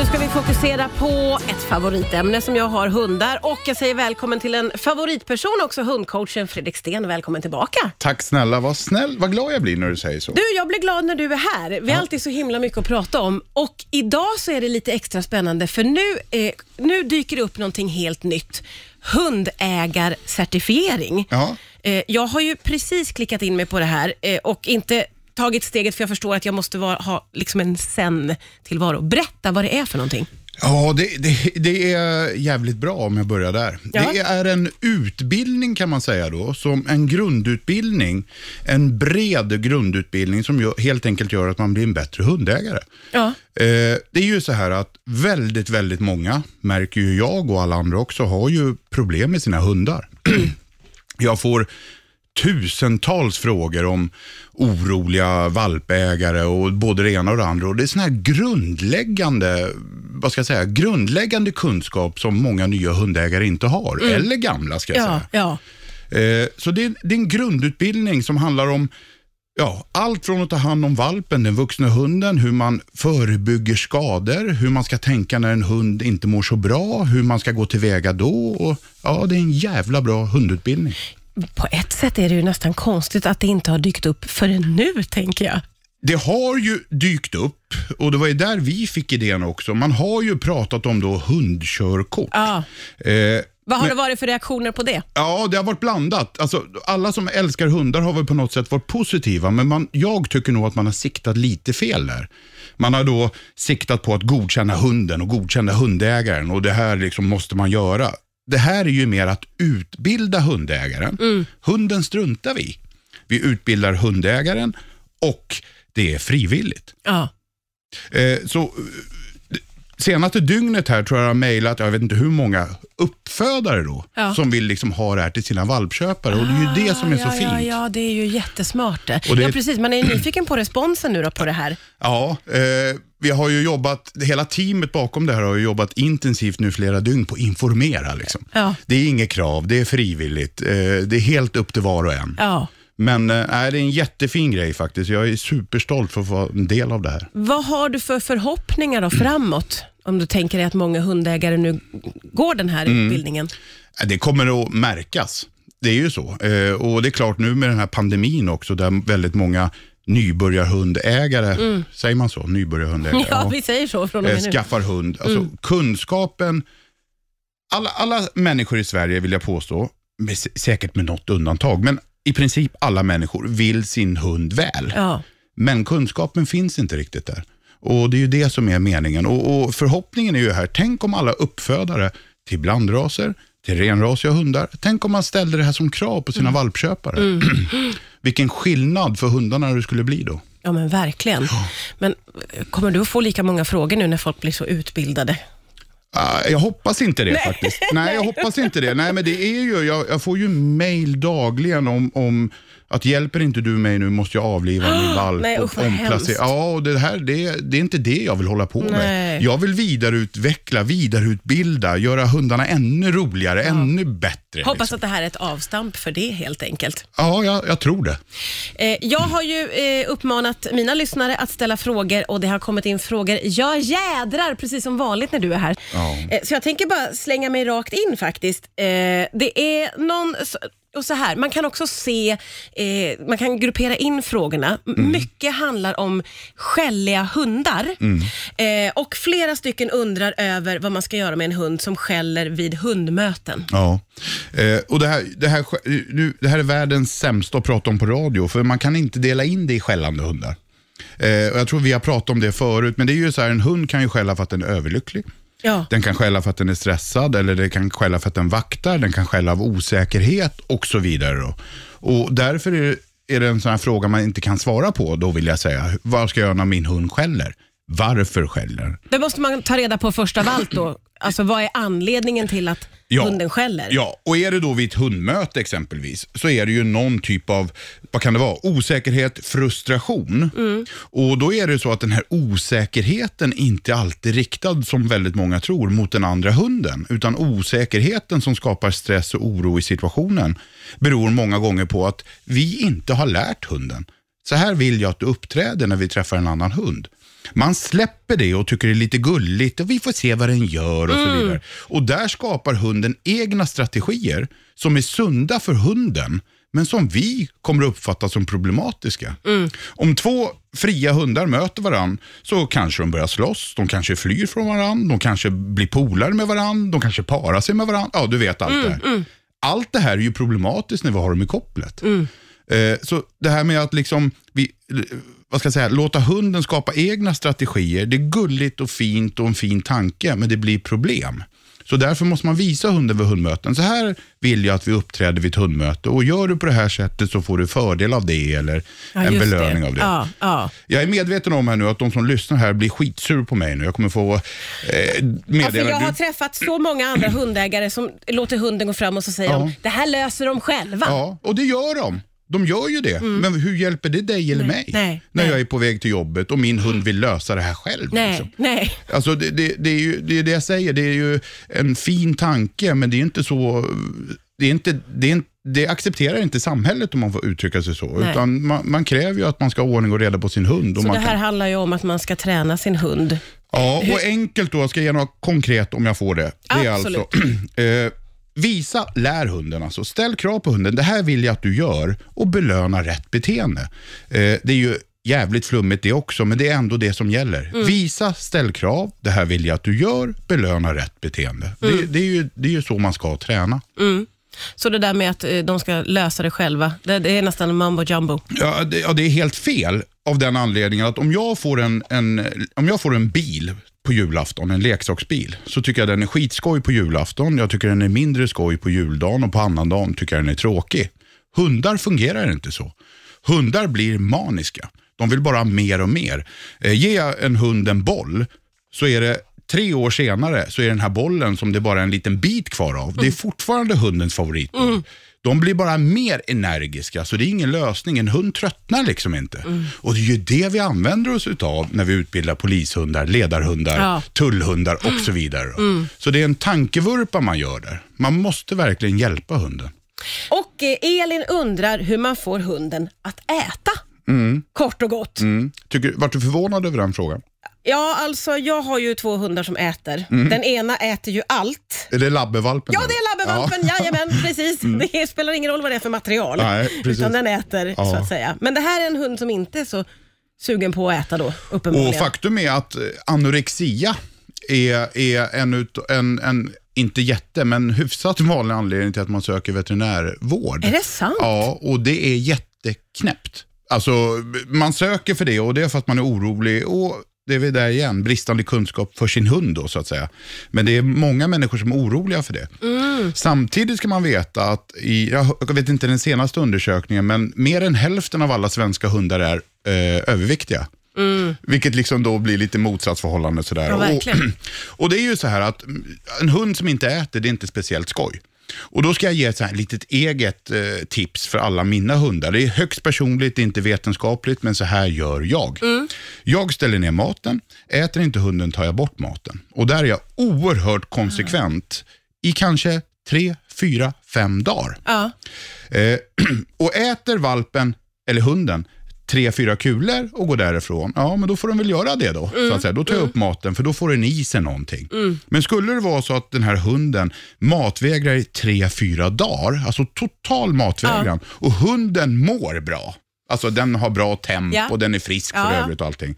Nu ska vi fokusera på ett favoritämne som jag har, hundar. Och jag säger välkommen till en favoritperson också, hundcoachen Fredrik Sten. Välkommen tillbaka. Tack snälla, vad snäll, vad glad jag blir när du säger så. Du, jag blir glad när du är här. Vi har alltid så himla mycket att prata om. Och idag så är det lite extra spännande för nu, eh, nu dyker det upp någonting helt nytt. Hundägarcertifiering. Ja. Eh, jag har ju precis klickat in mig på det här eh, och inte tagit steget för jag förstår att jag måste vara, ha liksom en sen-tillvaro. Berätta vad det är för någonting. Ja, det, det, det är jävligt bra om jag börjar där. Ja. Det är en utbildning kan man säga då, som en grundutbildning, en bred grundutbildning som helt enkelt gör att man blir en bättre hundägare. Ja. Eh, det är ju så här att väldigt, väldigt många, märker ju jag och alla andra också, har ju problem med sina hundar. jag får tusentals frågor om oroliga valpägare och både det ena och det andra. Och det är sån här grundläggande, vad ska jag säga, grundläggande kunskap som många nya hundägare inte har. Eller gamla ska jag Ja, säga. ja. Eh, så det, det är en grundutbildning som handlar om ja, allt från att ta hand om valpen, den vuxna hunden, hur man förebygger skador, hur man ska tänka när en hund inte mår så bra, hur man ska gå tillväga då. Och, ja, det är en jävla bra hundutbildning. På ett sätt är det ju nästan konstigt att det inte har dykt upp förrän nu, tänker jag. Det har ju dykt upp och det var ju där vi fick idén också. Man har ju pratat om då hundkörkort. Ja. Eh, Vad har men- det varit för reaktioner på det? Ja, det har varit blandat. Alltså, alla som älskar hundar har väl på något sätt varit positiva, men man, jag tycker nog att man har siktat lite fel där. Man har då siktat på att godkänna hunden och godkänna hundägaren och det här liksom måste man göra. Det här är ju mer att utbilda hundägaren. Hunden struntar vi. Vi utbildar hundägaren och det är frivilligt. Ja. Eh, så eh, senaste dygnet här tror jag har mejlat, jag vet inte hur många uppfödare då, Ja. som vill liksom ha det här till sina valpköpare. Och det är ju det som är så ja, fint. Ja, ja, det är ju jättesmart det. Och det- Ja, precis. Man är nyfiken på responsen nu då på det här. Ja, eh, vi har ju jobbat, hela teamet bakom det här har ju jobbat intensivt nu flera dygn på att informera. Liksom. Ja. Det är inget krav, det är frivilligt, eh, det är helt upp till var och en. Ja. Men nej, det är en jättefin grej faktiskt. Jag är superstolt för att få vara en del av det här. Vad har du för förhoppningar då framåt? Om du tänker dig att många hundägare nu går den här Mm. utbildningen. Det kommer att märkas. Det är ju så. Eh, och det är klart nu med den här pandemin också, där väldigt många nybörjarhundägare, säger man så? Nybörjarhundägare? Mm. Ja, vi säger så från och eh, med nu. skaffar hund. Alltså kunskapen, alla, alla människor i Sverige vill jag påstå, med, säkert med något undantag, men i princip alla människor vill sin hund väl. Ja. Men kunskapen finns inte riktigt där. Och Det är ju det som är meningen. Och, och Förhoppningen är ju här, tänk om alla uppfödare till blandraser, till renrasiga hundar, tänk om man ställde det här som krav på sina Mm. valpköpare. Vilken skillnad för hundarna det skulle bli då. ja, men verkligen. Men eh, kommer du att få lika många frågor nu när folk blir så utbildade? Ah, jag hoppas inte det faktiskt. Nej, jag hoppas inte det. Nej, men det är ju, jag, jag får ju mail dagligen om, om att hjälper inte du mig nu måste jag avliva min valp Nej, och usch, vad hemskt. Ja, och det här det, det är inte det jag vill hålla på med. Nej. Jag vill vidareutveckla, vidareutbilda, göra hundarna ännu roligare, ännu bättre. Hoppas liksom. att det här är ett avstamp för det helt enkelt. Ja, jag, jag tror det. Eh, jag har ju eh, uppmanat mina lyssnare att ställa frågor och det har kommit in frågor. Jag jädrar, precis som vanligt när du är här. Ja. Eh, så jag tänker bara slänga mig rakt in faktiskt. Eh, det är någon... Och så här, man kan också se, eh, man kan gruppera in frågorna. Mm. Mycket handlar om skälliga hundar. Mm. Eh, och flera stycken undrar över vad man ska göra med en hund som skäller vid hundmöten. Ja, eh, och det här, det, här, nu, det här är världens sämsta att prata om på radio, för man kan inte dela in det i skällande hundar. Eh, och jag tror vi har pratat om det förut, men det är ju så här, en hund kan ju skälla för att den är överlycklig. Ja. Den kan skälla för att den är stressad, eller den kan skälla för att den vaktar, den kan skälla av osäkerhet och så vidare. Då. Och därför är det, är det en sån här fråga man inte kan svara på, då vill jag säga. Vad ska jag göra när min hund skäller? Varför skäller den? Det måste man ta reda på först av allt då. Alltså vad är anledningen till att hunden skäller? Ja, och är det då vid ett hundmöte exempelvis, så är det ju någon typ av, vad kan det vara, osäkerhet, frustration. Mm. Och då är det så att den här osäkerheten inte alltid riktad, som väldigt många tror, mot den andra hunden. Utan osäkerheten som skapar stress och oro i situationen beror många gånger på att vi inte har lärt hunden. Så här vill jag att du uppträder när vi träffar en annan hund. Man släpper det och tycker det är lite gulligt och vi får se vad den gör och så vidare. Och där skapar hunden egna strategier som är sunda för hunden men som vi kommer att uppfatta som problematiska. Om två fria hundar möter varandra så kanske de börjar slåss, de kanske flyr från varandra, de kanske blir polare med varandra, de kanske parar sig med varandra. Ja, du vet allt det här. Allt det här är ju problematiskt när vi har dem i kopplet. Eh, så det här med att liksom, vi, vad ska jag säga, låta hunden skapa egna strategier, det är gulligt och fint och en fin tanke, men det blir problem. Så därför måste man visa hunden vid hundmöten. Så här vill jag att vi uppträder vid ett hundmöte och gör du på det här sättet så får du fördel av det eller Ja, en belöning av det. Ja, ja. Jag är medveten om här nu att de som lyssnar här blir skitsur på mig nu. Jag kommer få eh, Ja, för meddela. jag har träffat så många andra hundägare som låter hunden gå fram och så säger Ja. de, det här löser de själva. Ja, och det gör de. De gör ju det. Men hur hjälper det dig eller mig? Mm. nej, när nej. jag är på väg till jobbet och min hund vill lösa det här själv. Nej, liksom. nej. Alltså det, det, det är ju det, är det jag säger, det är ju en fin tanke men det är inte så, det, är inte, det, är inte, det accepterar inte samhället om man får uttrycka sig så. Nej. Utan man, man kräver ju att man ska ha ordning och reda på sin hund. Så det här kan, handlar ju om att man ska träna sin hund. ja, och enkelt då, jag ska ge något konkret om jag får det. Det är Absolut. alltså, eh, visa, lär hunden alltså. Ställ krav på hunden, det här vill jag att du gör och belöna rätt beteende. Eh, det är ju jävligt flummigt det också, men det är ändå det som gäller. Mm. Visa, ställ krav, det här vill jag att du gör, belöna rätt beteende. Mm. Det, det, är ju, det är ju så man ska träna. Så det där med att eh, de ska lösa det själva, det, det är nästan mumbo jumbo. Ja det, ja, det är helt fel av den anledningen att om jag får en, en, om jag får en bil på julafton, en leksaksbil, så tycker jag den är skitskoj på julafton. Jag tycker den är mindre skoj på juldagen och på annandagen tycker jag den är tråkig. Hundar fungerar inte så. Hundar blir maniska. De vill bara mer och mer. Eh, ger jag en hund en boll så är det tre år senare så är den här bollen som det bara är en liten bit kvar av. Det är fortfarande hundens favoritboll. De blir bara mer energiska, så det är ingen lösning. En hund tröttnar liksom inte. Och det är ju det vi använder oss av när vi utbildar polishundar, ledarhundar, Ja. tullhundar och så vidare. då. Så det är en tankevurpa man gör där. Man måste verkligen hjälpa hunden. Och eh, Elin undrar hur man får hunden att äta. Kort och gott. Mm. Tycker, vart du förvånad över den frågan? Ja, alltså jag har ju två hundar som äter. Den ena äter ju allt. Är det labbevalpen? Ja, det är labbevalpen, jajamän, precis. Det spelar ingen roll vad det är för material, Nej, precis. utan den äter så Ja. att säga. Men det här är en hund som inte är så sugen på att äta då, Och uppenbarligen. faktum är att eh, anorexia är, är en, ut, en, en, inte jätte, men hyfsat vanlig anledning till att man söker veterinärvård. Är det sant? Ja, och det är jätteknäppt. Alltså, man söker för det och det är för att man är orolig och det är vi där igen, bristande kunskap för sin hund då så att säga. Men det är många människor som är oroliga för det. Samtidigt ska man veta att i, jag vet inte den senaste undersökningen, men mer än hälften av alla svenska hundar är eh, överviktiga. Vilket liksom då blir lite motsatsförhållande. Sådär. Ja. Och, och det är ju så här att mm, en hund som inte äter, det är inte speciellt skoj. Och då ska jag ge ett så här litet eget eh, tips för alla mina hundar. Det är högst personligt, det är inte vetenskapligt, men så här gör jag. Jag ställer ner maten, äter inte hunden tar jag bort maten. Och där är jag oerhört konsekvent i kanske tre, fyra, fem dagar. Ja. Eh, och äter valpen, eller hunden, tre, fyra kulor och går därifrån, ja men då får den väl göra det då. Så att säga. Då tar jag upp maten för då får den i sig någonting. Men skulle det vara så att den här hunden matvägrar i tre, fyra dagar, alltså total matvägran, och hunden mår bra, alltså den har bra temp Ja. och den är frisk Ja, för ja. övrigt och allting.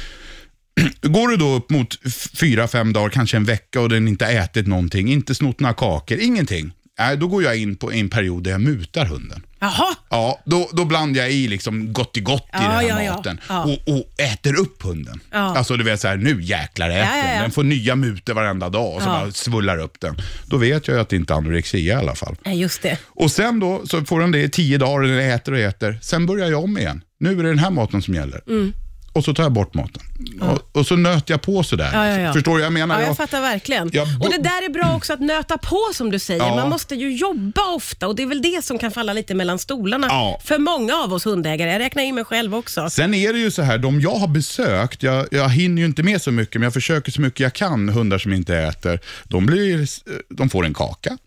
Går du då upp mot fyra, fem dagar, kanske en vecka och den inte ätit någonting, inte snott några kakor, ingenting. Nej, då går jag in på en period där jag mutar hunden. Jaha, Ja, då, då blandar jag i liksom gott i gott i Ja, den här ja, ja. maten Ja. Och, och äter upp hunden. Ja. Alltså du vet så här, nu jäklar äter Ja, ja, den. ja. Den får nya mutor varenda dag och så Ja. bara svullar upp den. Då vet jag ju att det inte är anorexia i alla fall. Nej, just det. Och sen då så får den det i tio dagar och den äter och äter. Sen börjar jag om igen. Nu är det den här maten som gäller. Mm. Och så tar jag bort maten. Och, och så nöter jag på sådär. Ja, ja, ja. Förstår du vad jag menar? Ja, jag fattar verkligen. Jag och det där är bra också att nöta på som du säger. Ja. Man måste ju jobba ofta och det är väl det som kan falla lite mellan stolarna Ja. för många av oss hundägare. Jag räknar in mig själv också. Sen är det ju så här, de jag har besökt, jag, jag hinner ju inte med så mycket, men jag försöker så mycket jag kan, hundar som inte äter. De, blir, de får en kaka.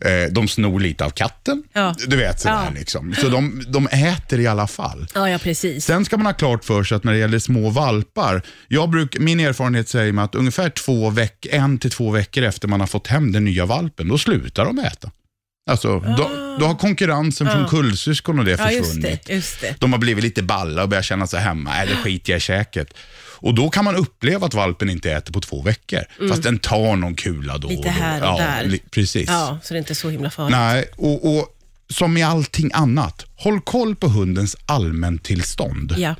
Eh, de snor lite av katten. Ja. Du vet sådär Ja. liksom. Så de, de äter i alla fall. Ja, ja precis. Sen ska man ha klart för sig att när det gäller små valpar, jag bruk, min erfarenhet säger mig att ungefär två veck, en till två veckor efter man har fått hem den nya valpen, då slutar de äta. Alltså, då, då har konkurrensen från kullsyskon och det Ah. Ja, just försvunnit. det. Just det. De har blivit lite balla och börjat känna sig hemma. Nej, det skiter jag i käket. Och då kan man uppleva att valpen inte äter på två veckor. Fast den tar någon kula då Mm. Lite och då. här och ja, där. Precis. Ja, så det är inte så himla farligt. Nej, och, och som i allting annat, håll koll på hundens allmäntillstånd. Ja.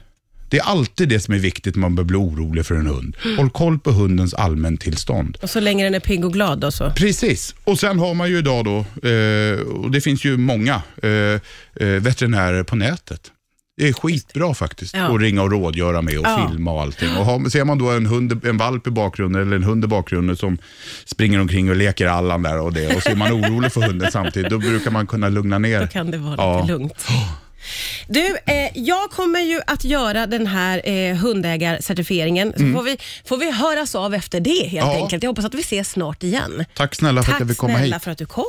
Det är alltid det som är viktigt när man börjar bli orolig för en hund. Håll koll på hundens allmäntillstånd. Och så länge den är pigg och glad då så. Precis, och sen har man ju idag då, eh, och det finns ju många eh, eh, veterinärer på nätet. Det är skitbra faktiskt Ja. att ringa och rådgöra med och Ja. filma och allting. Och har, ser man då en, hund, en valp i bakgrunden eller en hund i bakgrunden som springer omkring och leker Allan där och det och så är man orolig för hunden samtidigt, då brukar man kunna lugna ner. Då kan det vara Ja. lite lugnt. Du, eh, jag kommer ju att göra den här eh, hundägarcertifieringen. Så får, vi, får vi höras av efter det helt Mm. Ja. enkelt. Jag hoppas att vi ses snart igen. Tack snälla för att Tack jag fick komma snälla hit. för att du kom.